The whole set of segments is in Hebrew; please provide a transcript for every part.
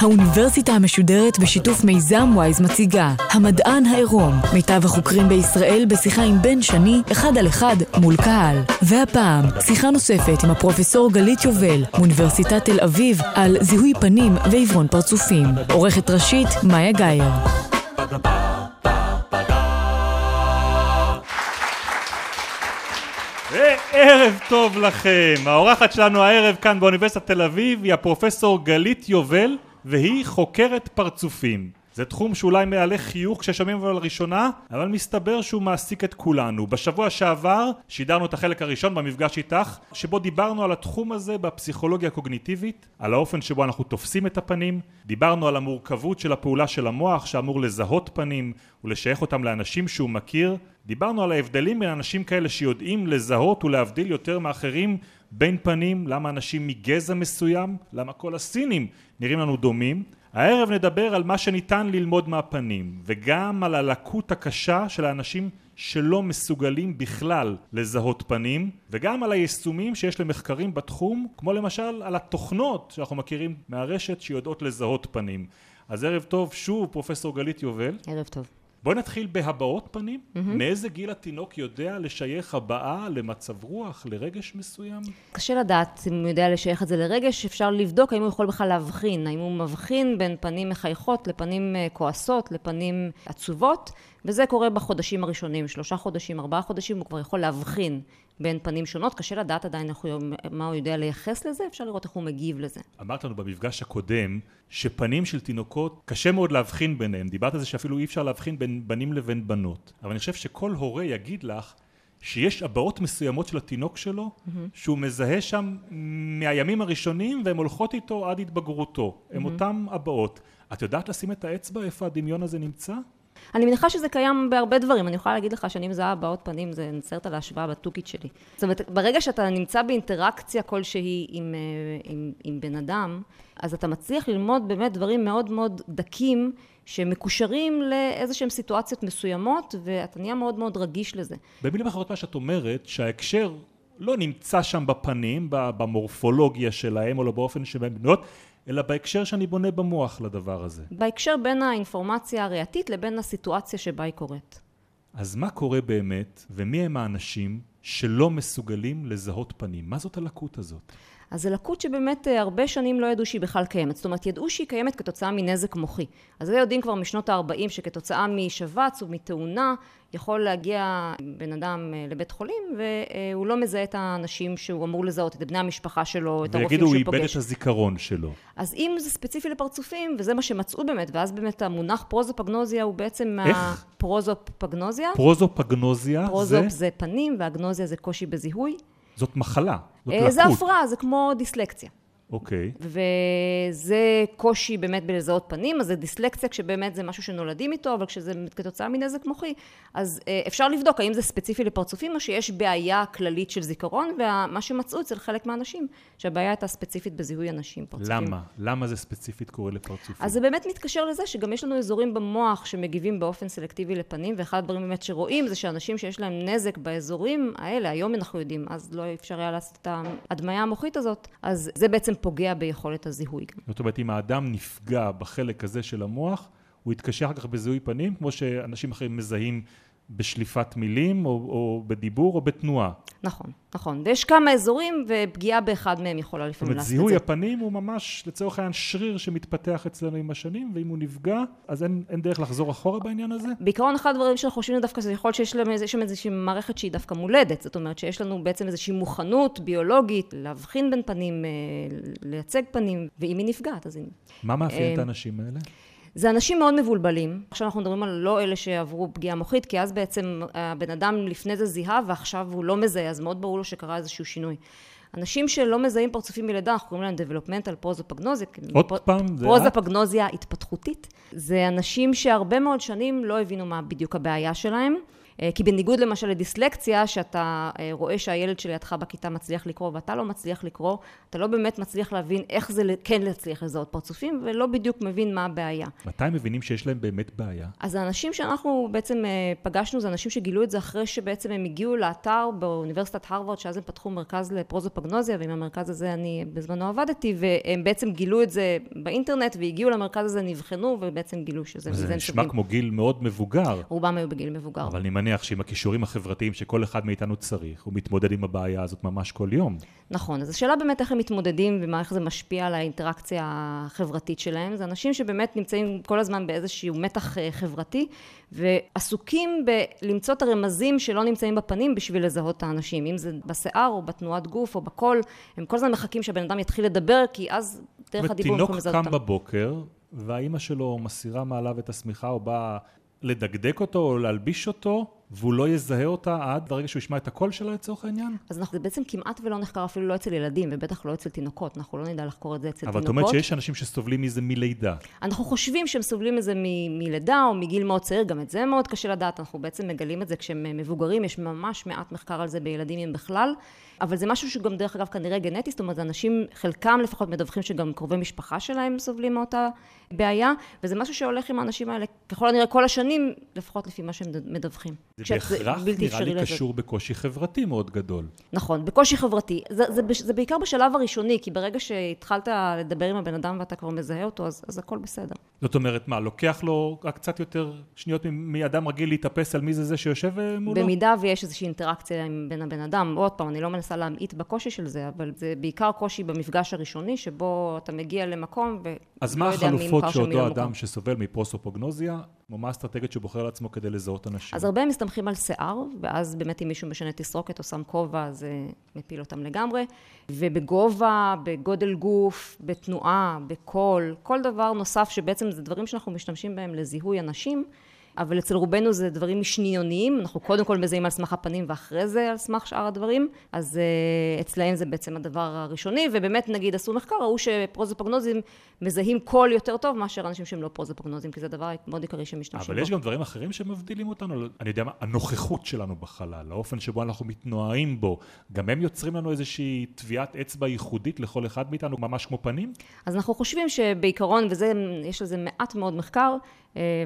האוניברסיטה המשודרת בשיתוף מיזם וויז מציגה המדען העירום, מיטב החוקרים בישראל בשיחה עם בן שני, אחד על אחד מול קהל. והפעם, שיחה נוספת עם הפרופסור גלית יובל, מאוניברסיטת תל אביב, על זיהוי פנים ועברון פרצופים. עורכת ראשית, מאיה גאייר. ערב טוב לכם. האורחת שלנו הערב כאן באוניברסיטת תל אביב היא הפרופסור גלית יובל והיא חוקרת פרצופים. זה תחום שאולי מעלה חיוך כששומעים אותו לראשונה, אבל מסתבר שהוא מעסיק את כולנו. בשבוע שעבר שידרנו את החלק הראשון במפגש איתך, שבו דיברנו על התחום הזה בפסיכולוגיה הקוגניטיבית, על האופן שבו אנחנו תופסים את הפנים, דיברנו על המורכבות של הפעולה של המוח שאמור לזהות פנים ולשייך אותם לאנשים שהוא מכיר, דיברנו על ההבדלים בין אנשים כאלה שיודעים לזהות ולהבדיל יותר מאחרים בין פנים, למה אנשים מגזע מסוים, למה כל הסינים נראים לנו דומים. הערב נדבר על מה שניתן ללמוד מהפנים, וגם על הלקות הקשה של האנשים שלא מסוגלים בכלל לזהות פנים, וגם על היישומים שיש למחקרים בתחום, כמו למשל על התוכנות שאנחנו מכירים מהרשת שיודעות לזהות פנים. אז ערב טוב שוב פרופסור גלית יובל. ערב טוב. בואי נתחיל בהבעות פנים. Mm-hmm. מאיזה גיל התינוק יודע לשייך הבעה למצב רוח, לרגש מסוים? קשה לדעת אם הוא יודע לשייך את זה לרגש, אפשר לבדוק האם הוא יכול בכלל להבחין, האם הוא מבחין בין פנים מחייכות לפנים אה, כועסות, לפנים עצובות, וזה קורה בחודשים הראשונים, שלושה חודשים, ארבעה חודשים, הוא כבר יכול להבחין בין פנים שונות, קשה לדעת עדיין איך הוא, מה הוא יודע לייחס לזה, אפשר לראות איך הוא מגיב לזה. אמרת לנו במפגש הקודם, שפנים של תינוקות, קשה מאוד להבחין ביניהם, דיברת על זה שאפילו אי אפשר להבחין בין בנים לבין בנות, אבל אני חושב שכל הורה יגיד לך שיש הבעות מסוימות של התינוק שלו, mm-hmm. שהוא מזהה שם מהימים הראשונים והן הולכות איתו עד התבגרותו, הן mm-hmm. אותן הבעות. את יודעת לשים את האצבע איפה הדמיון הזה נמצא? אני מניחה שזה קיים בהרבה דברים. אני יכולה להגיד לך שאני מזהה הבעות פנים, זה נצרת על ההשוואה בתוכית שלי. זאת אומרת, ברגע שאתה נמצא באינטראקציה כלשהי עם, אה, עם, עם בן אדם, אז אתה מצליח ללמוד באמת דברים מאוד מאוד דקים, שמקושרים לאיזשהן סיטואציות מסוימות, ואתה נהיה מאוד מאוד רגיש לזה. במילים אחרות מה שאת אומרת, שההקשר לא נמצא שם בפנים, במורפולוגיה שלהם, או לא באופן שבהם בנויות, אלא בהקשר שאני בונה במוח לדבר הזה. בהקשר בין האינפורמציה הראייתית לבין הסיטואציה שבה היא קורית. אז מה קורה באמת, ומי הם האנשים שלא מסוגלים לזהות פנים? מה זאת הלקות הזאת? אז זו לקות שבאמת אה, הרבה שנים לא ידעו שהיא בכלל קיימת. זאת אומרת, ידעו שהיא קיימת כתוצאה מנזק מוחי. אז זה יודעים כבר משנות ה-40 שכתוצאה משבץ ומתאונה יכול להגיע בן אדם אה, לבית חולים והוא לא מזהה את האנשים שהוא אמור לזהות, את בני המשפחה שלו, את הרופאים שהוא פוגש. ויגידו, הוא איבד את הזיכרון שלו. אז אם זה ספציפי לפרצופים, וזה מה שמצאו באמת, ואז באמת המונח פרוזופגנוזיה הוא בעצם... איך? פרוזופגנוזיה. פרוזופגנוזיה פרוזופ זה... פרוזופ זה פנים, ואגנוזיה זה קושי בזיהוי. זאת מחלה, זאת לקות. זה הפרעה, זה כמו דיסלקציה. אוקיי. Okay. וזה קושי באמת בלזהות פנים, אז זה דיסלקציה כשבאמת זה משהו שנולדים איתו, אבל כשזה כתוצאה מנזק מוחי, אז אה, אפשר לבדוק האם זה ספציפי לפרצופים או שיש בעיה כללית של זיכרון, ומה שמצאו אצל חלק מהאנשים, שהבעיה הייתה ספציפית בזיהוי אנשים פרצופים. למה? למה זה ספציפית קורה לפרצופים? אז זה באמת מתקשר לזה שגם יש לנו אזורים במוח שמגיבים באופן סלקטיבי לפנים, ואחד הדברים באמת שרואים זה שאנשים שיש להם נזק באזורים האלה, היום אנחנו יודעים, אז לא אפשר היה לעשות את ההדמיה המוחית הזאת, אז זה בעצם פוגע ביכולת הזיהוי גם. זאת אומרת, אם האדם נפגע בחלק הזה של המוח, הוא יתקשה אחר כך בזיהוי פנים, כמו שאנשים אחרים מזהים בשליפת מילים, או, או בדיבור, או בתנועה. נכון, נכון. ויש כמה אזורים, ופגיעה באחד מהם יכולה לפעמים לעשות את זה. זאת אומרת, זיהוי הפנים הוא ממש, לצורך העניין, שריר שמתפתח אצלנו עם השנים, ואם הוא נפגע, אז אין, אין דרך לחזור אחורה בעניין הזה? בעיקרון, אחד הדברים שאנחנו חושבים דווקא, זה יכול להיות שיש להם איזושהי, איזושהי מערכת שהיא דווקא מולדת. זאת אומרת, שיש לנו בעצם איזושהי מוכנות ביולוגית להבחין בין פנים, אה, לייצג פנים, ואם היא נפגעת, אז היא... מה מאפיין את אה, האנשים האלה? זה אנשים מאוד מבולבלים. עכשיו אנחנו מדברים על לא אלה שעברו פגיעה מוחית, כי אז בעצם הבן אדם לפני זה זיהה ועכשיו הוא לא מזהה, אז מאוד ברור לו שקרה איזשהו שינוי. אנשים שלא מזהים פרצופים מלידה, אנחנו קוראים להם developmental פרוזופגנוזיה. עוד פ... פעם? פרוזופגנוזיה התפתחותית. זה אנשים שהרבה מאוד שנים לא הבינו מה בדיוק הבעיה שלהם. אה, כי בניגוד למשל לדיסלקציה, שאתה אה, רואה שהילד שלידך בכיתה מצליח לקרוא ואתה לא מצליח לקרוא, אתה לא באמת מצליח להבין איך זה כן להצליח לזהות פרצופים, ולא בדיוק מבין מה הבעיה. מתי מבינים שיש להם באמת בעיה? אז האנשים שאנחנו בעצם פגשנו, זה אנשים שגילו את זה אחרי שבעצם הם הגיעו לאתר באוניברסיטת הרווארד, שאז הם פתחו מרכז לפרוזופגנוזיה, ועם המרכז הזה אני בזמנו עבדתי, והם בעצם גילו את זה באינטרנט, והגיעו למרכז הזה, נבחנו, ובעצם גילו שזה... זה נשמע כמו גיל מאוד מבוגר. רובם היו בגיל מבוגר. אבל אני מניח שעם הכישורים החברתיים שכל אחד מאיתנו צריך, הוא מתמודד עם הבעיה הזאת ממש כל יום. נכון, אז השאלה באמת איך הם מתמודדים ומה איך זה משפיע על האינטראקציה החברתית שלהם. זה אנשים שבאמת נמצאים כל הזמן באיזשהו מתח אה, חברתי, ועסוקים בלמצוא את הרמזים שלא נמצאים בפנים בשביל לזהות את האנשים. אם זה בשיער או בתנועת גוף או בקול, הם כל הזמן מחכים שהבן אדם יתחיל לדבר, כי אז דרך הדיבור יכולים לזהות אותם. ותינוק קם בבוקר, והאימא שלו מסירה מעליו את השמיכה או באה לדקדק אותו או להלביש אותו, והוא לא יזהה אותה עד לרגע שהוא ישמע את הקול שלה לצורך העניין? אז אנחנו, זה בעצם כמעט ולא נחקר אפילו לא אצל ילדים, ובטח לא אצל תינוקות, אנחנו לא נדע לחקור את זה אצל אבל תינוקות. אבל את אומרת שיש אנשים שסובלים מזה מלידה. אנחנו חושבים שהם סובלים מזה מ- מלידה או מגיל מאוד צעיר, גם את זה מאוד קשה לדעת, אנחנו בעצם מגלים את זה כשהם מבוגרים, יש ממש מעט מחקר על זה בילדים אם בכלל. אבל זה משהו שגם דרך אגב כנראה גנטי, זאת אומרת, אנשים, חלקם לפחות מדווחים שגם קרובי משפחה שלהם סובלים מאותה בעיה, וזה משהו שהולך עם האנשים האלה ככל הנראה כל השנים, לפחות לפי מה שהם מדווחים. זה בהכרח נראה לי קשור בקושי חברתי מאוד גדול. נכון, בקושי חברתי. זה, זה, זה בעיקר בשלב הראשוני, כי ברגע שהתחלת לדבר עם הבן אדם ואתה כבר מזהה אותו, אז, אז הכל בסדר. זאת אומרת, מה, לוקח לו רק קצת יותר שניות מאדם רגיל להתאפס על מי זה זה שיושב אה, מולו? במידה ויש איזושהי אינטראקציה עם בין הבן אדם, עוד פעם, אני לא מנסה להמעיט בקושי של זה, אבל זה בעיקר קושי במפגש הראשוני, שבו אתה מגיע למקום ולא יודע מי מוכר אז מה החלופות שאותו אדם שסובל מפרוסופוגנוזיה, מה האסטרטגיה שהוא בוחר לעצמו כדי לזהות אנשים? אז הרבה מסתמכים על שיער, ואז באמת אם מישהו משנה תסרוקת או שם כובע, זה מפיל אותם לגמרי. ובגובה, בגודל גוף, בתנועה, בקול, כל דבר נוסף שבעצם זה דברים שאנחנו משתמשים בהם לזיהוי אנשים. אבל אצל רובנו זה דברים שניוניים, אנחנו קודם כל מזהים על סמך הפנים ואחרי זה על סמך שאר הדברים, אז uh, אצלהם זה בעצם הדבר הראשוני, ובאמת נגיד עשו מחקר, ראו שפרוזופוגנוזים מזהים קול יותר טוב מאשר אנשים שהם לא פרוזופוגנוזים, כי זה דבר מאוד עיקרי שמשתמשים בו. אבל יש גם דברים אחרים שמבדילים אותנו, אני יודע מה, הנוכחות שלנו בחלל, האופן שבו אנחנו מתנועים בו, גם הם יוצרים לנו איזושהי טביעת אצבע ייחודית לכל אחד מאיתנו, ממש כמו פנים? אז אנחנו חושבים שבעיקרון, ויש לזה מעט מאוד מחקר, אה,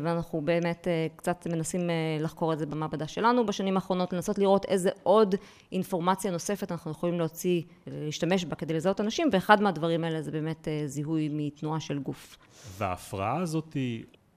ואנחנו באמת אה, קצת מנסים אה, לחקור את זה במעבדה שלנו בשנים האחרונות, לנסות לראות איזה עוד אינפורמציה נוספת אנחנו יכולים להוציא, להשתמש בה כדי לזהות אנשים, ואחד מהדברים האלה זה באמת זיהוי מתנועה של גוף. וההפרעה הזאת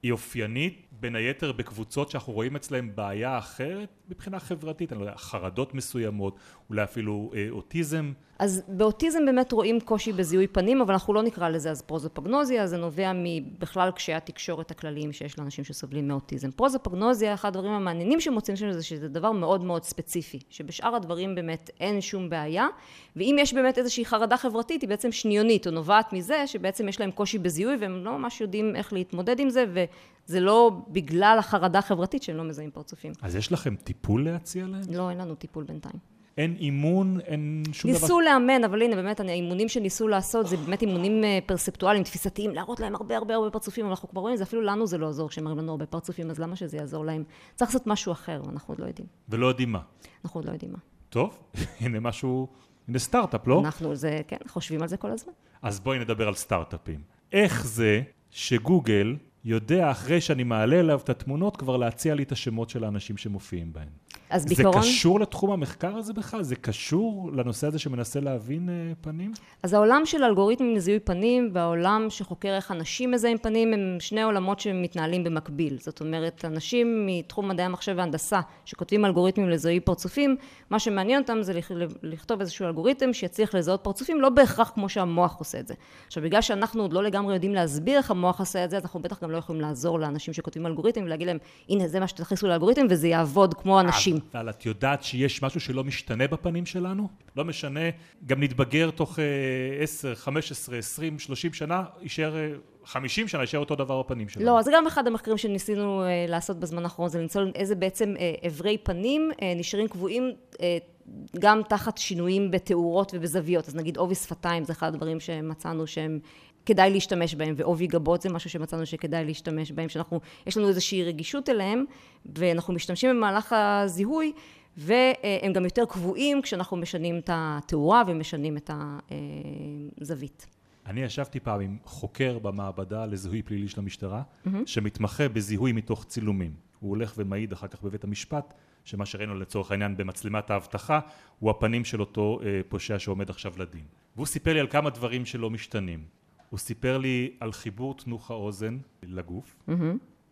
היא אופיינית בין היתר בקבוצות שאנחנו רואים אצלהם בעיה אחרת מבחינה חברתית, אני לא יודע, חרדות מסוימות, אולי אפילו אה, אוטיזם. אז באוטיזם באמת רואים קושי בזיהוי פנים, אבל אנחנו לא נקרא לזה אז פרוזופגנוזיה, זה נובע מבכלל קשיי התקשורת הכלליים שיש לאנשים שסובלים מאוטיזם. פרוזופגנוזיה, אחד הדברים המעניינים שמוצאים שם זה שזה דבר מאוד מאוד ספציפי, שבשאר הדברים באמת אין שום בעיה, ואם יש באמת איזושהי חרדה חברתית, היא בעצם שניונית, או נובעת מזה שבעצם יש להם קושי בזיהוי והם לא ממש יודעים איך להתמודד עם זה, וזה לא בגלל החרדה החברתית שהם לא מזהים פרצופים. אז יש לכם טיפול להציע להם? לא, אין לנו טיפול בינתיים. אין אימון, אין שום ניסו דבר... ניסו לאמן, אבל הנה, באמת, האימונים שניסו לעשות זה באמת אימונים אה, פרספטואליים, תפיסתיים, להראות להם הרבה הרבה הרבה פרצופים, אנחנו כבר רואים, זה אפילו לנו זה לא עזור כשהם מראים לנו הרבה פרצופים, אז למה שזה יעזור להם? צריך לעשות משהו אחר, אנחנו עוד לא יודעים. ולא יודעים מה. אנחנו עוד לא יודעים מה. טוב, הנה משהו, הנה סטארט-אפ, לא? אנחנו, זה, כן, חושבים על זה כל הזמן. אז בואי נדבר על סטארט-אפים. איך זה שגוגל יודע אחרי שאני מעלה אליו את התמונות כבר להציע לי את השמות של האנשים שמופיעים בהם. אז בעיקרון... זה קשור לתחום המחקר הזה בכלל? זה קשור לנושא הזה שמנסה להבין uh, פנים? אז העולם של אלגוריתמים לזיהוי פנים והעולם שחוקר איך אנשים מזהים פנים הם שני עולמות שמתנהלים במקביל. זאת אומרת, אנשים מתחום מדעי המחשב והנדסה שכותבים אלגוריתמים לזיהוי פרצופים, מה שמעניין אותם זה לכתוב איזשהו אלגוריתם שיצליח לזהות פרצופים, לא בהכרח כמו שהמוח עושה את זה. עכשיו, בגלל שאנחנו עוד לא לגמרי יודעים להסביר איך המוח עושה את זה, אז אנחנו בטח גם לא יכולים לעזור לאנשים שכותבים אלגוריתמים ולהגיד להם, הנה, זה מה שתכניסו לאלגוריתם וזה יעבוד כמו אנשים. אבל את יודעת שיש משהו שלא משתנה בפנים שלנו? לא משנה, גם נתבגר תוך 10, 15, 20, 30 שנה, יישאר 50 אה, שנה, יישאר אותו דבר בפנים שלנו. לא, זה גם אחד המחקרים שניסינו אה, לעשות בזמן האחרון, זה למצוא איזה בעצם אברי אה, פנים נשארים קבועים גם תחת שינויים בתאורות ובזוויות. אז נגיד עובי שפתיים זה אחד הדברים שמצאנו שהם כדאי להשתמש בהם, ועובי גבות זה משהו שמצאנו שכדאי להשתמש בהם, שאנחנו, יש לנו איזושהי רגישות אליהם, ואנחנו משתמשים במהלך הזיהוי, והם גם יותר קבועים כשאנחנו משנים את התאורה ומשנים את הזווית. אני ישבתי פעם עם חוקר במעבדה לזיהוי פלילי של המשטרה, mm-hmm. שמתמחה בזיהוי מתוך צילומים. הוא הולך ומעיד אחר כך בבית המשפט, שמה שראינו לצורך העניין במצלמת האבטחה, הוא הפנים של אותו אה, פושע שעומד עכשיו לדין. והוא סיפר לי על כמה דברים שלא משתנים. הוא סיפר לי על חיבור תנוך האוזן לגוף. Mm-hmm.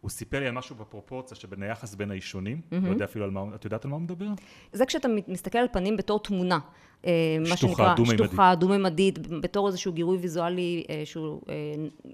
הוא סיפר לי על משהו בפרופורציה שבין היחס בין האישונים, mm-hmm. לא יודע אפילו על מה, את יודעת על מה הוא מדבר? זה כשאתה מסתכל על פנים בתור תמונה. אה, מה שנקרא, שטוחה, דו-ממדית, בתור איזשהו גירוי ויזואלי אה, שהוא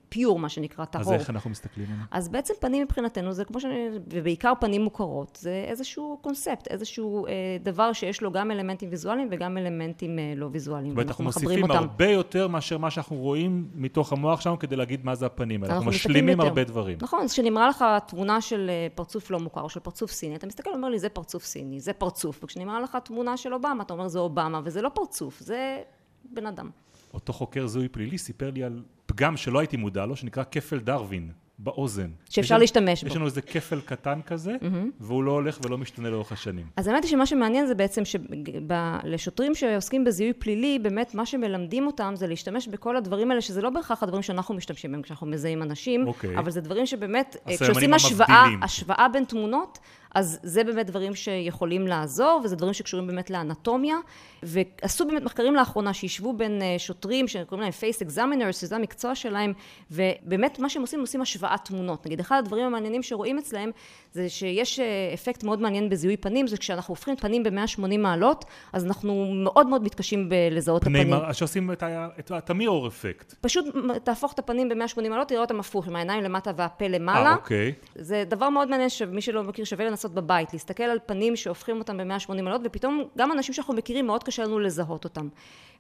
פיור, אה, מה שנקרא, טהור. אז איך אנחנו מסתכלים עליו? אז בעצם פנים מבחינתנו זה כמו שאני, ובעיקר פנים מוכרות, זה איזשהו קונספט, איזשהו דבר שיש לו גם אלמנטים ויזואליים וגם אלמנטים לא ויזואליים. זאת אומרת, אנחנו מוסיפים. הרבה יותר מאשר מה שאנחנו רואים מתוך המוח שלנו כדי להגיד מה זה הפנים האלה. אנחנו משלימים הרבה דברים. נכון, אז כשנמראה לך תמונה של פרצוף לא מוכר או של פרצוף סיני, אתה מסתכל ואומר לי, זה פרצוף סיני, זה פרצוף, וכשנמראה לך תמונה של אובמה, אתה אומר, זה אובמה, וזה לא פרצוף, זה בן אדם. אותו חוקר זיהוי פלילי סיפר לי על פגם שלא הייתי מודע לו, שנקרא כפל דרווין. באוזן. שאפשר יש להשתמש בו. יש לנו איזה כפל קטן כזה, mm-hmm. והוא לא הולך ולא משתנה לאורך השנים. אז האמת היא שמה שמעניין זה בעצם שלשוטרים שעוסקים בזיהוי פלילי, באמת מה שמלמדים אותם זה להשתמש בכל הדברים האלה, שזה לא בהכרח הדברים שאנחנו משתמשים בהם כשאנחנו מזהים אנשים, okay. אוקיי. אבל זה דברים שבאמת, כשעושים השוואה, השוואה בין תמונות, אז זה באמת דברים שיכולים לעזור, וזה דברים שקשורים באמת לאנטומיה. ועשו באמת מחקרים לאחרונה שישבו בין אה, שוטרים שקוראים להם face examiners, שזה המקצוע שלהם, ובאמת מה שהם עושים, הם עושים השוואת תמונות. נגיד, אחד הדברים המעניינים שרואים אצלהם, זה שיש אה, אפקט מאוד מעניין בזיהוי פנים, זה כשאנחנו הופכים פנים ב-180 מעלות, אז אנחנו מאוד מאוד מתקשים בלזהות את הפנים. פנים, שעושים את המירור אפקט. פשוט תהפוך את הפנים ב-180 מעלות, תראה אותם הפוך, עם העיניים למטה והפה למעלה. אה, אוקיי. זה דבר מאוד מעניין, שמי שלא מכיר שווה לנסות בבית, להסתכל על פנים שהופכים אותם ב-180 מעלות, ופתאום גם אנשים שאנחנו מכירים מאוד קשה לנו לזהות אותם.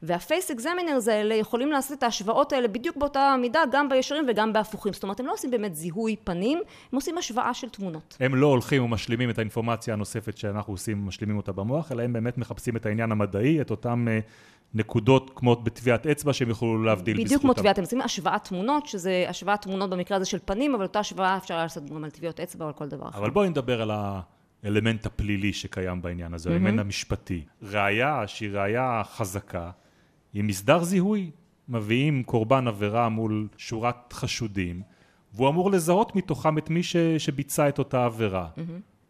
והפייס אקזמינרס האלה יכולים לעשות את ההשוואות האלה בדיוק באותה מידה, גם בישרים וגם בהפוכים. זאת אומרת, הם לא עושים באמת זיהוי פנים, הם עושים השוואה של תמונות. הם לא הולכים ומשלימים את האינפורמציה הנוספת שאנחנו עושים, משלימים אותה במוח, אלא הם באמת מחפשים את העניין המדעי, את אותם... uh, נקודות כמו בטביעת אצבע שהם יוכלו להבדיל בזכותם. בדיוק כמו טביעת אצבע, השוואת תמונות, שזה השוואת תמונות במקרה הזה של פנים, אבל אותה השוואה אפשר לעשות גם על טביעות אצבע או על כל דבר אחר. אבל בואי נדבר על. האלמנט הפלילי שקיים בעניין הזה, האלמנט. המשפטי. ראיה שהיא ראיה חזקה, היא מסדר זיהוי. מביאים קורבן עבירה מול שורת חשודים, והוא אמור לזהות מתוכם את מי ש... שביצע את אותה עבירה. Mm-hmm.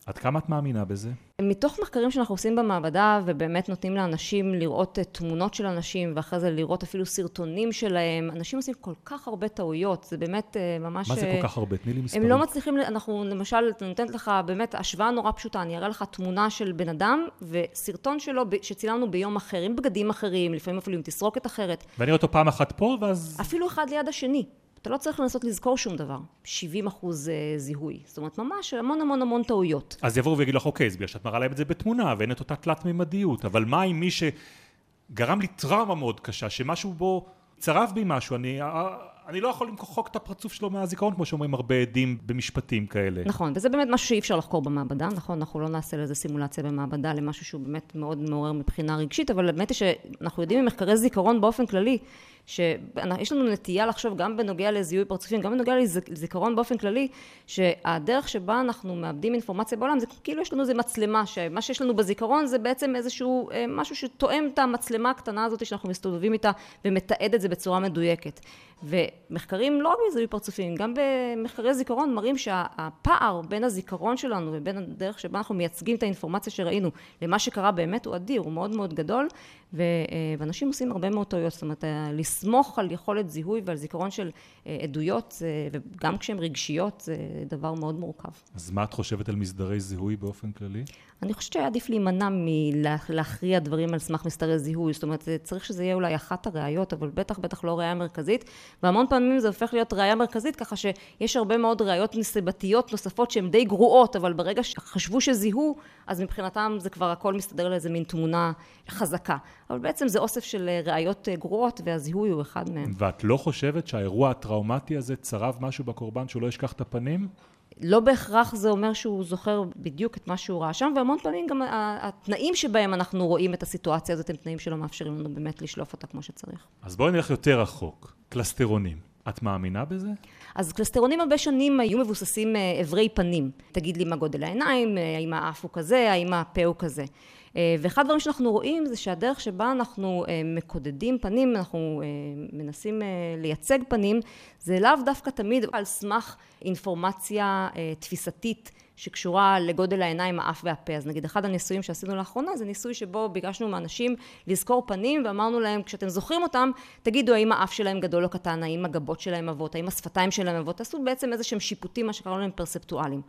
עד כמה את מאמינה בזה? מתוך מחקרים שאנחנו עושים במעבדה, ובאמת נותנים לאנשים לראות תמונות של אנשים, ואחרי זה לראות אפילו סרטונים שלהם, אנשים עושים כל כך הרבה טעויות, זה באמת אה, ממש... מה זה כל כך הרבה? תני לי מספרים. הם לא מצליחים, אנחנו למשל, אני נותנת לך באמת השוואה נורא פשוטה, אני אראה לך תמונה של בן אדם, וסרטון שלו שצילמנו ביום אחר, עם בגדים אחרים, לפעמים אפילו עם תסרוקת אחרת. ואני רואה אותו פעם אחת פה, ואז... אפילו אחד ליד השני. אתה לא צריך לנסות לזכור שום דבר. 70 אחוז אה, זיהוי. זאת אומרת, ממש המון המון המון טעויות. אז יבואו ויגידו לך, אוקיי, זה בגלל שאת מראה להם את זה בתמונה, ואין את אותה תלת-ממדיות, אבל מה עם מי שגרם לי טראומה מאוד קשה, שמשהו בו צרב בי משהו, אני... אה, אני לא יכול למחוק את הפרצוף שלו מהזיכרון, כמו שאומרים הרבה עדים במשפטים כאלה. נכון, וזה באמת משהו שאי אפשר לחקור במעבדה, נכון? אנחנו לא נעשה לזה סימולציה במעבדה למשהו שהוא באמת מאוד מעורר מבחינה רגשית, אבל באמת שאנחנו יודעים ממחקרי זיכרון באופן כללי, שיש לנו נטייה לחשוב גם בנוגע לזיהוי פרצופים, גם בנוגע לזיכרון באופן כללי, שהדרך שבה אנחנו מאבדים אינפורמציה בעולם, זה כאילו יש לנו איזה מצלמה, שמה שיש לנו בזיכרון זה בעצם איזשהו אה, משהו שתואם את המצלמה הקטנה הזאת שאנחנו מסתובבים איתה ומתעד את זה בצורה מדויקת. ומחקרים לא רק בזיהוי פרצופים, גם במחקרי זיכרון מראים שהפער בין הזיכרון שלנו ובין הדרך שבה אנחנו מייצגים את האינפורמציה שראינו למה שקרה באמת הוא אדיר, הוא מאוד מאוד גדול, אה, ואנשים עושים הרבה מאוד טעויות, זאת אומרת, לסמוך על יכולת זיהוי ועל זיכרון של אה, עדויות, וגם כשהן רגשיות, זה דבר מאוד מורכב. אז מה את חושבת על מסדרי זיהוי באופן כללי? אני חושבת שהיה עדיף להימנע מלהכריע דברים על סמך מסתרי זיהוי, זאת אומרת, צריך שזה יהיה אולי אחת הראיות, אבל בטח בטח לא ראייה מרכזית, והמון פעמים זה הופך להיות ראייה מרכזית, ככה שיש הרבה מאוד ראיות נסיבתיות נוספות שהן די גרועות, אבל ברגע שחשבו שזיהו, אז מבחינתם זה כבר הכל מסתדר לאיזה מין תמונה חזקה. אבל בעצם זה אוסף של ראיות גרועות, והזיהוי הוא אחד מהם. ואת לא חושבת שהאירוע הטראומטי הזה צרב משהו בקורבן שהוא לא ישכח את הפנים? לא בהכרח זה אומר שהוא זוכר בדיוק את מה שהוא ראה שם, והמון פעמים גם התנאים שבהם אנחנו רואים את הסיטואציה הזאת הם תנאים שלא מאפשרים לנו באמת לשלוף אותה כמו שצריך. אז בואי נלך יותר רחוק, קלסטרונים. את מאמינה בזה? אז קלסטרונים הרבה שנים היו מבוססים אברי פנים. תגיד לי מה גודל העיניים, האם האף הוא כזה, האם הפה הוא כזה. ואחד הדברים שאנחנו רואים זה שהדרך שבה אנחנו מקודדים פנים, אנחנו מנסים לייצג פנים, זה לאו דווקא תמיד על סמך אינפורמציה תפיסתית שקשורה לגודל העיניים, האף והפה. אז נגיד אחד הניסויים שעשינו לאחרונה זה ניסוי שבו ביקשנו מאנשים לזכור פנים ואמרנו להם כשאתם זוכרים אותם תגידו האם האף שלהם גדול או קטן, האם הגבות שלהם עבות, האם השפתיים שלהם עבות, תעשו בעצם איזה שהם שיפוטים מה שקראנו להם פרספטואליים.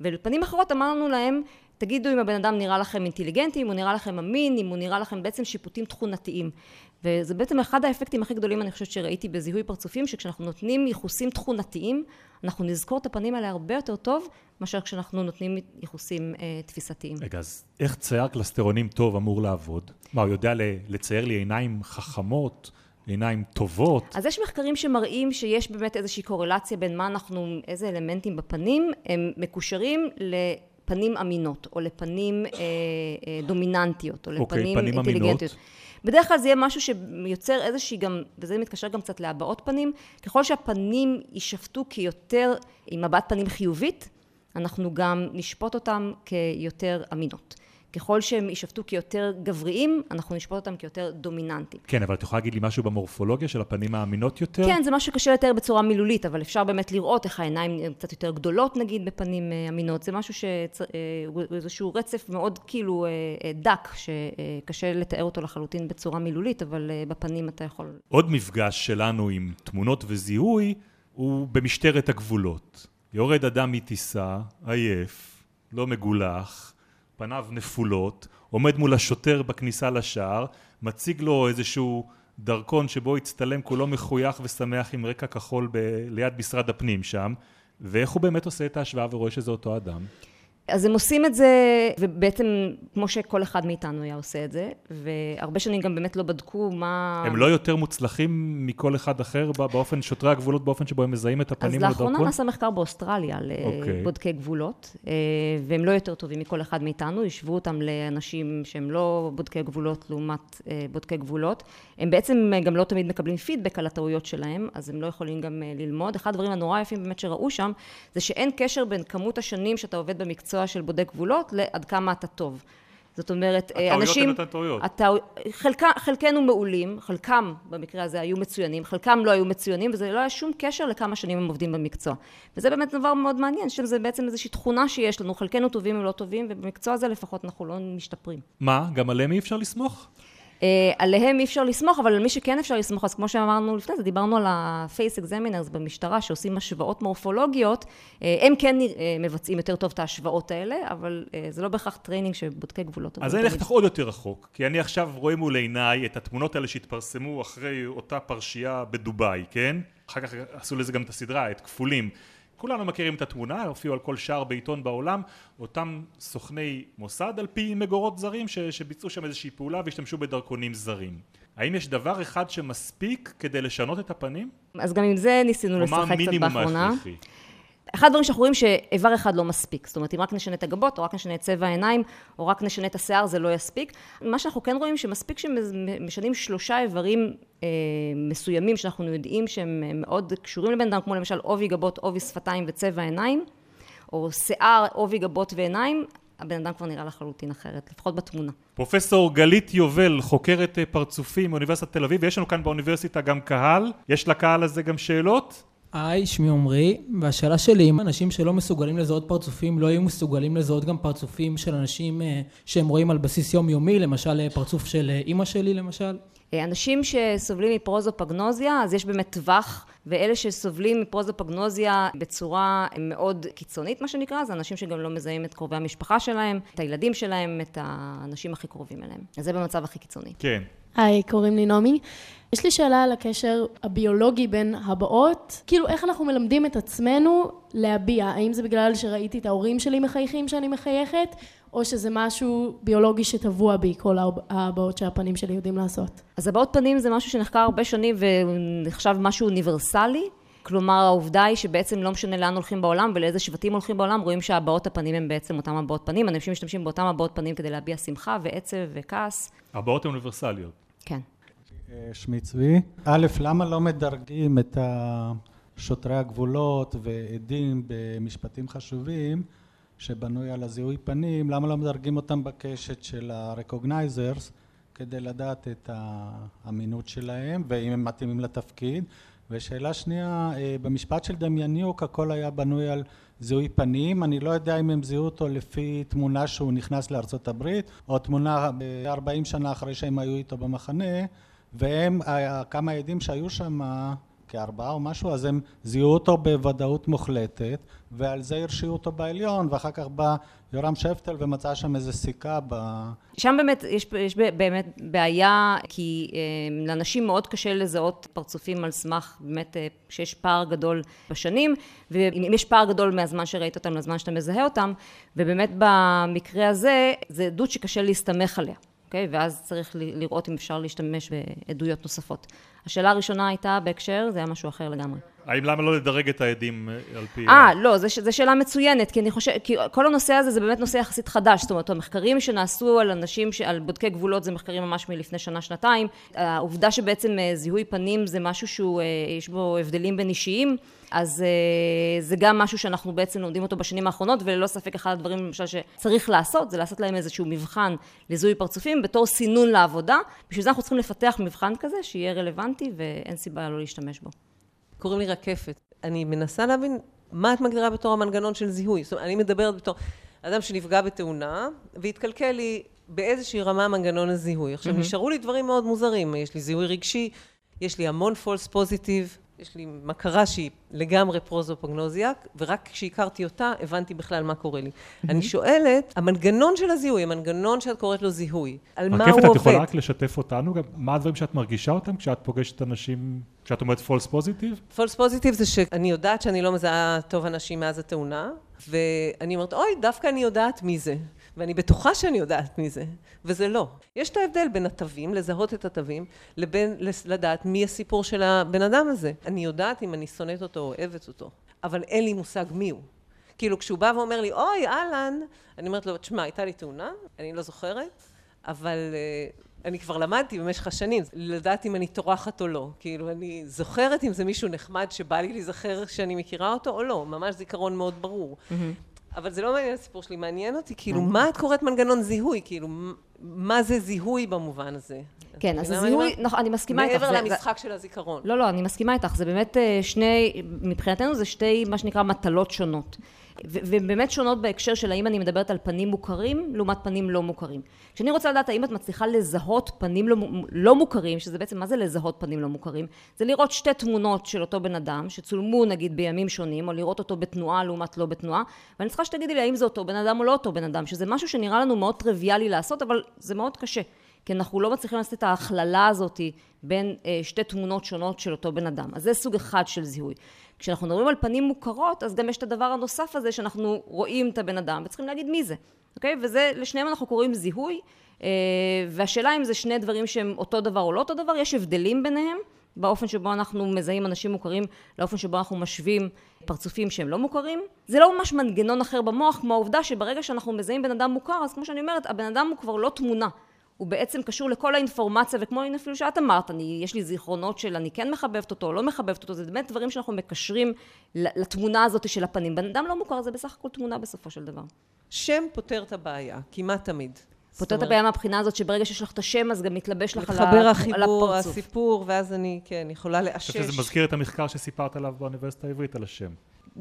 ולפנים אחרות אמרנו להם תגידו אם הבן אדם נראה לכם אינטליגנטי, אם הוא נראה לכם אמין, אם הוא נראה לכם בעצם שיפוטים תכונתיים. וזה בעצם אחד האפקטים הכי גדולים אני חושבת שראיתי בזיהוי פרצופים, שכשאנחנו נותנים ייחוסים תכונתיים, אנחנו נזכור את הפנים האלה הרבה יותר טוב, מאשר כשאנחנו נותנים ייחוסים אה, תפיסתיים. רגע, אז איך צייר קלסטרונים טוב אמור לעבוד? מה, הוא יודע לצייר לי עיניים חכמות? עיניים טובות. אז יש מחקרים שמראים שיש באמת איזושהי קורלציה בין מה אנחנו, איזה אלמנטים בפנים, הם מקושרים לפנים אמינות, או לפנים אה, אה, דומיננטיות, או אוקיי, לפנים פנים אינטליגנטיות. אמינות. בדרך כלל זה יהיה משהו שיוצר איזושהי גם, וזה מתקשר גם קצת להבעות פנים, ככל שהפנים יישפטו כיותר, עם מבט פנים חיובית, אנחנו גם נשפוט אותם כיותר אמינות. ככל שהם יישפטו כיותר גבריים, אנחנו נשפוט אותם כיותר דומיננטיים. כן, אבל את יכולה להגיד לי משהו במורפולוגיה של הפנים האמינות יותר? כן, זה משהו שקשה לתאר בצורה מילולית, אבל אפשר באמת לראות איך העיניים קצת יותר גדולות, נגיד, בפנים אה, אמינות. זה משהו שהוא אה, איזשהו רצף מאוד כאילו אה, דק, שקשה לתאר אותו לחלוטין בצורה מילולית, אבל בפנים אתה יכול... עוד מפגש שלנו עם תמונות וזיהוי הוא במשטרת הגבולות. יורד אדם מטיסה, עייף, לא מגולח, פניו נפולות, עומד מול השוטר בכניסה לשער, מציג לו איזשהו דרכון שבו הצטלם כולו מחוייך ושמח עם רקע כחול ב- ליד משרד הפנים שם, ואיך הוא באמת עושה את ההשוואה ורואה שזה אותו אדם? אז הם עושים את זה, ובעצם כמו שכל אחד מאיתנו היה עושה את זה, והרבה שנים גם באמת לא בדקו מה... הם לא יותר מוצלחים מכל אחד אחר באופן, שוטרי הגבולות, באופן שבו הם מזהים את הפנים לדרכון? אז לאחרונה נעשה מחקר באוסטרליה לבודקי אוקיי. okay. גבולות, אה, והם לא יותר טובים מכל אחד מאיתנו, השוו אותם לאנשים שהם לא בודקי גבולות לעומת אה, בודקי גבולות. הם בעצם גם לא תמיד מקבלים פידבק על הטעויות שלהם, אז הם לא יכולים גם אה, ללמוד. אחד הדברים הנורא יפים באמת שראו שם, זה שאין קשר בין כמות השנים שאתה עובד במקצוע המקצוע של בודק גבולות לעד כמה אתה טוב. זאת אומרת, הטעויות אנשים... הטעויות הן הטעויות. הטעו... חלק... חלקנו מעולים, חלקם במקרה הזה היו מצוינים, חלקם לא היו מצוינים, וזה לא היה שום קשר לכמה שנים הם עובדים במקצוע. וזה באמת דבר מאוד מעניין, שזה בעצם איזושהי תכונה שיש לנו, חלקנו טובים ולא טובים, ובמקצוע הזה לפחות אנחנו לא משתפרים. מה, גם עליהם אי אפשר לסמוך? אה, עליהם אי אפשר לסמוך, אבל על מי שכן אפשר לסמוך, אז כמו שאמרנו לפני זה, דיברנו על ה-face examiners במשטרה, שעושים השוואות מורפולוגיות, אה, הם כן אה, מבצעים יותר טוב את ההשוואות האלה, אבל זה לא בהכרח training של בודקי גבולות. אז אני אלך איתך עוד יותר רחוק, כי אני עכשיו רואה מול עיניי את התמונות האלה שהתפרסמו אחרי אותה פרשייה בדובאי, כן? אחר כך עשו לזה גם את הסדרה, את כפולים. כולנו מכירים את התמונה, הופיעו על כל שער בעיתון בעולם, אותם סוכני מוסד על פי מקורות זרים ש, שביצעו שם איזושהי פעולה והשתמשו בדרכונים זרים. האם יש דבר אחד שמספיק כדי לשנות את הפנים? אז גם עם זה ניסינו לשחק קצת באחרונה. מה המינימום ההכרחי? אחד הדברים שאנחנו רואים שאיבר אחד לא מספיק. זאת אומרת, אם רק נשנה את הגבות, או רק נשנה את צבע העיניים, או רק נשנה את השיער, זה לא יספיק. מה שאנחנו כן רואים, שמספיק שמשנים שלושה איברים אה, מסוימים, שאנחנו יודעים שהם מאוד קשורים לבן אדם, כמו למשל עובי גבות, עובי שפתיים וצבע עיניים, או שיער, עובי גבות ועיניים, הבן אדם כבר נראה לחלוטין אחרת, לפחות בתמונה. פרופסור גלית יובל, חוקרת אה, פרצופים מאוניברסיטת תל אביב, ויש לנו כאן באוניברסיטה גם קהל. יש לקהל הזה גם שאלות? היי, שמי עמרי, והשאלה שלי, אם אנשים שלא מסוגלים לזהות פרצופים, לא יהיו מסוגלים לזהות גם פרצופים של אנשים אה, שהם רואים על בסיס יומיומי, למשל אה, פרצוף של אה, אימא שלי למשל? אנשים שסובלים מפרוזופגנוזיה, אז יש באמת טווח, ואלה שסובלים מפרוזופגנוזיה בצורה מאוד קיצונית, מה שנקרא, זה אנשים שגם לא מזהים את קרובי המשפחה שלהם, את הילדים שלהם, את האנשים הכי קרובים אליהם. אז זה במצב הכי קיצוני. כן. היי, קוראים לי נעמי. יש לי שאלה על הקשר הביולוגי בין הבעות. כאילו, איך אנחנו מלמדים את עצמנו להביע? האם זה בגלל שראיתי את ההורים שלי מחייכים שאני מחייכת, או שזה משהו ביולוגי שטבוע בי, כל ההבעות שהפנים שלי יודעים לעשות? אז הבעות פנים זה משהו שנחקר הרבה שנים ונחשב משהו אוניברסלי. כלומר, העובדה היא שבעצם לא משנה לאן הולכים בעולם ולאיזה שבטים הולכים בעולם, רואים שהבעות הפנים הם בעצם אותם הבעות פנים. אנשים משתמשים באותם הבעות פנים כדי להביע שמחה ועצב וכעס. הבעות אוניברסליות. כן. אה, שמי צבי. א', למה לא מדרגים את שוטרי הגבולות ועדים במשפטים חשובים שבנוי על הזיהוי פנים, למה לא מדרגים אותם בקשת של ה-recognizers כדי לדעת את האמינות שלהם ואם הם מתאימים לתפקיד? ושאלה שנייה, אה, במשפט של דמייניוק הכל היה בנוי על זיהוי פנים, אני לא יודע אם הם זיהו אותו לפי תמונה שהוא נכנס לארצות הברית או תמונה ב-40 שנה אחרי שהם היו איתו במחנה והם, כמה עדים שהיו שם כארבעה או משהו, אז הם זיהו אותו בוודאות מוחלטת, ועל זה הרשיעו אותו בעליון, ואחר כך בא יורם שפטל ומצא שם איזה סיכה ב... שם באמת, יש, יש באמת בעיה, כי אה, לאנשים מאוד קשה לזהות פרצופים על סמך באמת אה, שיש פער גדול בשנים, ואם יש פער גדול מהזמן שראית אותם לזמן שאתה מזהה אותם, ובאמת במקרה הזה, זה עדות שקשה להסתמך עליה. אוקיי? ואז צריך לראות אם אפשר להשתמש בעדויות נוספות. השאלה הראשונה הייתה בהקשר, זה היה משהו אחר לגמרי. האם למה לא לדרג את העדים אה, על פי... אה, לא, זו שאלה מצוינת, כי אני חושבת, כי כל הנושא הזה זה באמת נושא יחסית חדש, זאת אומרת, המחקרים שנעשו על אנשים, על בודקי גבולות זה מחקרים ממש מלפני שנה-שנתיים, העובדה שבעצם אה, זיהוי פנים זה משהו שהוא, אה, יש בו הבדלים בין אישיים, אז זה גם משהו שאנחנו בעצם לומדים אותו בשנים האחרונות, וללא ספק אחד הדברים למשל שצריך לעשות, זה לעשות להם איזשהו מבחן לזיהוי פרצופים בתור סינון לעבודה, בשביל זה אנחנו צריכים לפתח מבחן כזה שיהיה רלוונטי ואין סיבה לא להשתמש בו. קוראים לי רקפת. אני מנסה להבין מה את מגדירה בתור המנגנון של זיהוי. זאת אומרת, אני מדברת בתור אדם שנפגע בתאונה, והתקלקל לי באיזושהי רמה מנגנון הזיהוי. עכשיו, mm-hmm. נשארו לי דברים מאוד מוזרים. יש לי זיהוי רגשי, יש לי המון false positive, יש לי מכרה שהיא לגמרי prosopagnosiac, ורק כשהכרתי אותה הבנתי בכלל מה קורה לי. אני שואלת, המנגנון של הזיהוי, המנגנון שאת קוראת לו זיהוי, על מה הוא עובד? רקפת, את יכולה רק לשתף אותנו, גם מה הדברים שאת מרגישה אותם כשאת פוגשת אנשים, כשאת אומרת false positive? false positive זה שאני יודעת שאני לא מזהה טוב אנשים מאז התאונה, ואני אומרת, אוי, דווקא אני יודעת מי זה. ואני בטוחה שאני יודעת מי זה, וזה לא. יש את ההבדל בין התווים, לזהות את התווים, לבין לדעת מי הסיפור של הבן אדם הזה. אני יודעת אם אני שונאת אותו או אוהבת אותו, אבל אין לי מושג מי הוא. כאילו כשהוא בא ואומר לי, אוי, אהלן, אני אומרת לו, תשמע, הייתה לי תאונה, אני לא זוכרת, אבל uh, אני כבר למדתי במשך השנים, לדעת אם אני טורחת או לא. כאילו, אני זוכרת אם זה מישהו נחמד שבא לי להיזכר שאני מכירה אותו או לא, ממש זיכרון מאוד ברור. Mm-hmm. אבל זה לא מעניין הסיפור שלי, מעניין אותי, כאילו, מה את קוראת מנגנון זיהוי? כאילו, מה זה זיהוי במובן הזה? כן, אז הזיהוי, נכון, אני מסכימה איתך. מעבר למשחק של הזיכרון. לא, לא, אני מסכימה איתך, זה באמת אה, שני, מבחינתנו זה שתי, מה שנקרא, מטלות שונות. והן באמת שונות בהקשר של האם אני מדברת על פנים מוכרים לעומת פנים לא מוכרים. כשאני רוצה לדעת האם את מצליחה לזהות פנים לא, לא מוכרים, שזה בעצם מה זה לזהות פנים לא מוכרים? זה לראות שתי תמונות של אותו בן אדם, שצולמו נגיד בימים שונים, או לראות אותו בתנועה לעומת לא בתנועה, ואני צריכה שתגידי לי האם זה אותו בן אדם או לא אותו בן אדם, שזה משהו שנראה לנו מאוד טריוויאלי לעשות, אבל זה מאוד קשה. כי אנחנו לא מצליחים לעשות את ההכללה הזאת בין אה, שתי תמונות שונות של אותו בן אדם. אז זה סוג אחד של זיהוי. כשאנחנו מדברים על פנים מוכרות, אז גם יש את הדבר הנוסף הזה שאנחנו רואים את הבן אדם וצריכים להגיד מי זה, אוקיי? וזה, לשניהם אנחנו קוראים זיהוי, אה, והשאלה אם זה שני דברים שהם אותו דבר או לא אותו דבר, יש הבדלים ביניהם, באופן שבו אנחנו מזהים אנשים מוכרים, לאופן שבו אנחנו משווים פרצופים שהם לא מוכרים. זה לא ממש מנגנון אחר במוח, כמו העובדה שברגע שאנחנו מזהים בן אדם מוכר, אז כמו שאני אומרת, הבן אדם הוא כבר לא תמונה. הוא בעצם קשור לכל האינפורמציה, וכמו אפילו שאת אמרת, אני, יש לי זיכרונות של אני כן מחבבת אותו או לא מחבבת אותו, זה באמת דברים שאנחנו מקשרים לתמונה הזאת של הפנים. בן אדם לא מוכר, זה בסך הכל תמונה בסופו של דבר. שם פותר את הבעיה, כמעט תמיד. פותר את הבעיה מהבחינה הזאת שברגע שיש לך את השם, אז גם מתלבש לך על הפרצוף. מתחבר החיבור, הסיפור, ואז אני, כן, יכולה לאשש. אני חושב שזה מזכיר את המחקר שסיפרת עליו באוניברסיטה העברית על השם.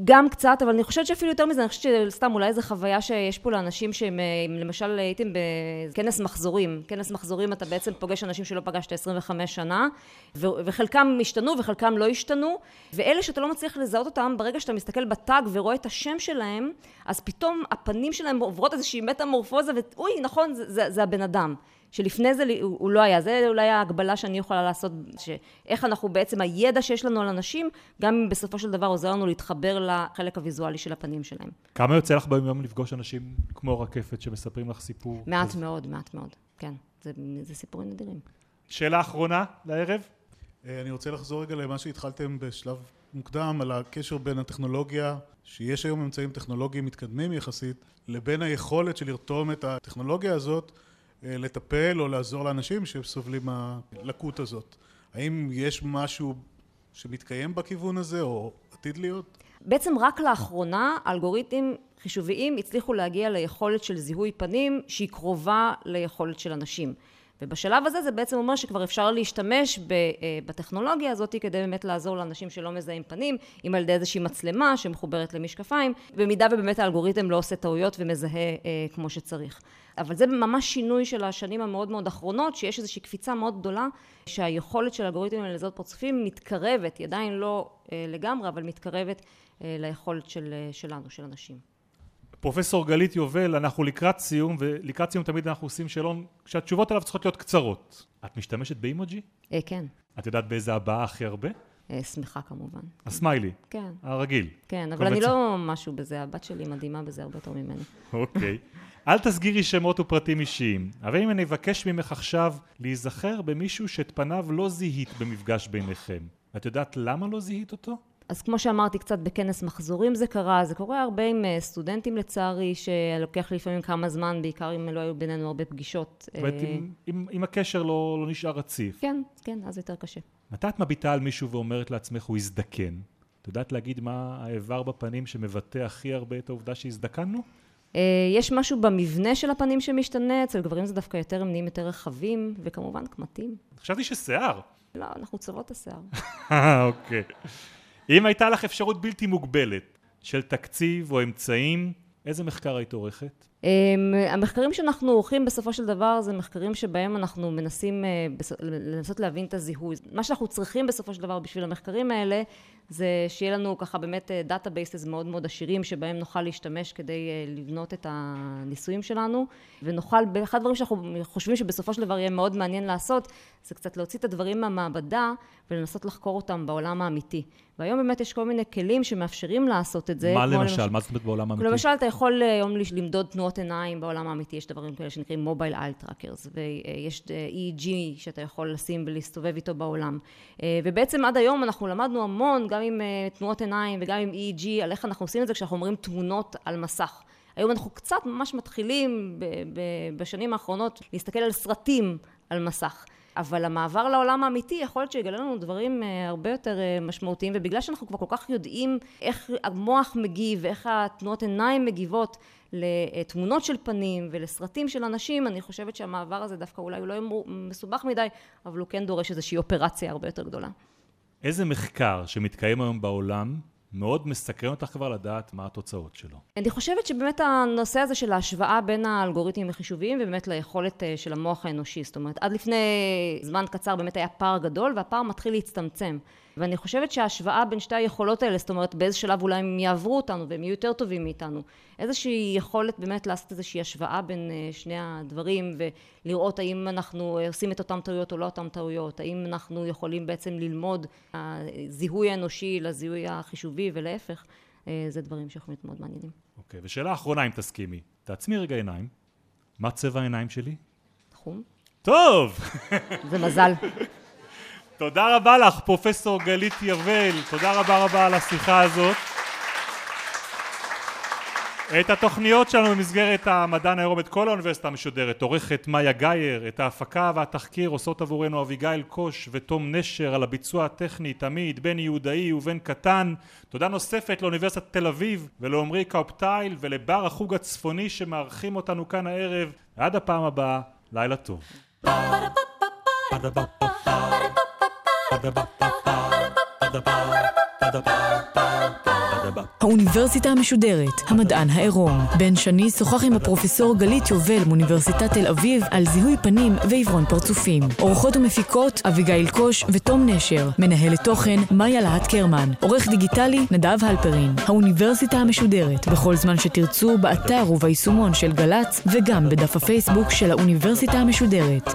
גם קצת, אבל אני חושבת שאפילו יותר מזה, אני חושבת שסתם אולי זו חוויה שיש פה לאנשים שהם, אה, למשל הייתם בכנס מחזורים, כנס מחזורים אתה בעצם פוגש אנשים שלא פגשת 25 שנה, וחלקם השתנו וחלקם לא השתנו, ואלה שאתה לא מצליח לזהות אותם, ברגע שאתה מסתכל בטאג ורואה את השם שלהם, אז פתאום הפנים שלהם עוברות איזושהי מטמורפוזה, ואוי, נכון, זה, זה, זה הבן אדם. שלפני זה הוא, הוא לא היה. זה אולי ההגבלה שאני יכולה לעשות, שאיך אנחנו בעצם, הידע שיש לנו על אנשים, גם אם בסופו של דבר עוזר לנו להתחבר לחלק הוויזואלי של הפנים שלהם. כמה יוצא לך ביום יום לפגוש אנשים כמו רקפת שמספרים לך סיפור? מעט אז... מאוד, מעט מאוד, כן. זה, זה סיפורים נדירים. שאלה אחרונה לערב? אה, אני רוצה לחזור רגע למה שהתחלתם בשלב מוקדם, על הקשר בין הטכנולוגיה, שיש היום אמצעים טכנולוגיים מתקדמים יחסית, לבין היכולת של לרתום את הטכנולוגיה הזאת לטפל או לעזור לאנשים שסובלים מהלקות הזאת. האם יש משהו שמתקיים בכיוון הזה, או עתיד להיות? בעצם רק לאחרונה אלגוריתמים חישוביים הצליחו להגיע ליכולת של זיהוי פנים שהיא קרובה ליכולת של אנשים. ובשלב הזה זה בעצם אומר שכבר אפשר להשתמש אה, בטכנולוגיה הזאת כדי באמת לעזור לאנשים שלא מזהים פנים, אם על ידי איזושהי מצלמה שמחוברת למשקפיים, במידה ובאמת האלגוריתם לא עושה טעויות ומזהה אה, כמו שצריך. אבל זה ממש שינוי של השנים המאוד מאוד אחרונות, שיש איזושהי קפיצה מאוד גדולה, שהיכולת של אלגוריתמים לזהות פרצופים מתקרבת, היא עדיין לא אה, לגמרי, אבל מתקרבת ליכולת של, שלנו, של אנשים. פרופסור גלית יובל, אנחנו לקראת סיום, ולקראת סיום תמיד אנחנו עושים שאלון שהתשובות עליו צריכות להיות קצרות. את משתמשת באימוג'י? אה, כן. את יודעת באיזה הבעה הכי הרבה? אה, שמחה כמובן. הסמיילי? כן. הרגיל? כן, אבל אני לא משהו בזה, הבת שלי מדהימה בזה הרבה יותר ממני. אוקיי. אל תסגירי שמות ופרטים אישיים, אבל אם אני אבקש ממך עכשיו להיזכר במישהו שאת פניו לא זיהית במפגש ביניכם, את יודעת למה לא זיהית אותו? אז כמו שאמרתי, קצת בכנס מחזורים זה קרה, זה קורה הרבה עם אה, סטודנטים לצערי, שלוקח לפעמים כמה זמן, בעיקר אם לא היו בינינו הרבה פגישות. זאת אומרת, אם, אם, אם הקשר לא, לא נשאר רציף. כן, כן, אז יותר קשה. מתי את מביטה על מישהו ואומרת לעצמך, הוא הזדקן? את יודעת להגיד מה האיבר בפנים שמבטא הכי הרבה את העובדה שהזדקנו? אה, יש משהו במבנה של הפנים שמשתנה, אצל גברים זה דווקא יותר, הם נהיים יותר רחבים, וכמובן קמטים. חשבתי ששיער. לא, אנחנו צוות השיער. אוקיי. אם הייתה לך אפשרות בלתי מוגבלת של תקציב או אמצעים, איזה מחקר היית עורכת? אמ, המחקרים שאנחנו עורכים בסופו של דבר זה מחקרים שבהם אנחנו מנסים אה, לנסות להבין את הזיהוי. מה שאנחנו צריכים בסופו של דבר בשביל המחקרים האלה זה שיהיה לנו ככה באמת databases מאוד מאוד עשירים שבהם נוכל להשתמש כדי אה, לבנות את הניסויים שלנו ונוכל, אחד הדברים שאנחנו חושבים שבסופו של דבר יהיה מאוד מעניין לעשות זה קצת להוציא את הדברים מהמעבדה ולנסות לחקור אותם בעולם האמיתי. והיום באמת יש כל מיני כלים שמאפשרים לעשות את זה. מה למשל? למש... מה זאת אומרת בעולם האמיתי? למשל אתה יכול אה, היום למדוד תנועות עיניים בעולם האמיתי, יש דברים כאלה שנקראים mobile eye trackers ויש אה, EEG שאתה יכול לשים ולהסתובב איתו בעולם. ובעצם עד היום אנחנו למדנו המון גם עם uh, תנועות עיניים וגם עם EEG, על איך אנחנו עושים את זה כשאנחנו רואים תמונות על מסך. היום אנחנו קצת ממש מתחילים בשנים האחרונות להסתכל על סרטים על מסך. אבל המעבר לעולם האמיתי יכול להיות שיגלה לנו דברים uh, הרבה יותר uh, משמעותיים, ובגלל שאנחנו כבר כל כך יודעים איך המוח מגיב ואיך התנועות עיניים מגיבות לתמונות של פנים ולסרטים של אנשים, אני חושבת שהמעבר הזה דווקא אולי הוא לא מסובך מדי, אבל הוא כן דורש איזושהי אופרציה הרבה יותר גדולה. איזה מחקר שמתקיים היום בעולם מאוד מסקרן אותך כבר לדעת מה התוצאות שלו. אני חושבת שבאמת הנושא הזה של ההשוואה בין האלגוריתמים החישוביים ובאמת ליכולת אה, של המוח האנושי, זאת אומרת עד לפני זמן קצר באמת היה פער גדול והפער מתחיל להצטמצם. ואני חושבת שההשוואה בין שתי היכולות האלה, זאת אומרת באיזה שלב אולי הם יעברו אותנו והם יהיו יותר טובים מאיתנו, איזושהי יכולת באמת לעשות איזושהי השוואה בין אה, שני הדברים ולראות האם אנחנו עושים את אותן טעויות או לא אותן טעויות, האם אנחנו יכולים בעצם ללמוד הזיהוי האנושי לזיהוי החישובי ולהפך, אה, זה דברים שיכולים להיות מאוד מעניינים. אוקיי, okay, ושאלה אחרונה אם תסכימי, תעצמי רגע עיניים, מה צבע העיניים שלי? חום. טוב! זה מזל. תודה רבה לך, פרופסור גלית יבל, תודה רבה רבה על השיחה הזאת. את התוכניות שלנו במסגרת המדען היום את כל האוניברסיטה המשודרת עורכת מאיה גאייר, את ההפקה והתחקיר עושות עבורנו אביגיל קוש ותום נשר על הביצוע הטכני תמיד בן יהודאי ובן קטן. תודה נוספת לאוניברסיטת תל אביב ולעומרי קאופטייל ולבר החוג הצפוני שמארחים אותנו כאן הערב. עד הפעם הבאה לילה טוב האוניברסיטה המשודרת, המדען העירום. בן שני שוחח עם הפרופסור גלית יובל מאוניברסיטת תל אביב על זיהוי פנים ועיוורון פרצופים. עורכות ומפיקות אביגיל קוש ותום נשר. מנהלת תוכן מאיה להט קרמן. עורך דיגיטלי נדב הלפרין. האוניברסיטה המשודרת, בכל זמן שתרצו, באתר וביישומון של גל"צ וגם בדף הפייסבוק של האוניברסיטה המשודרת.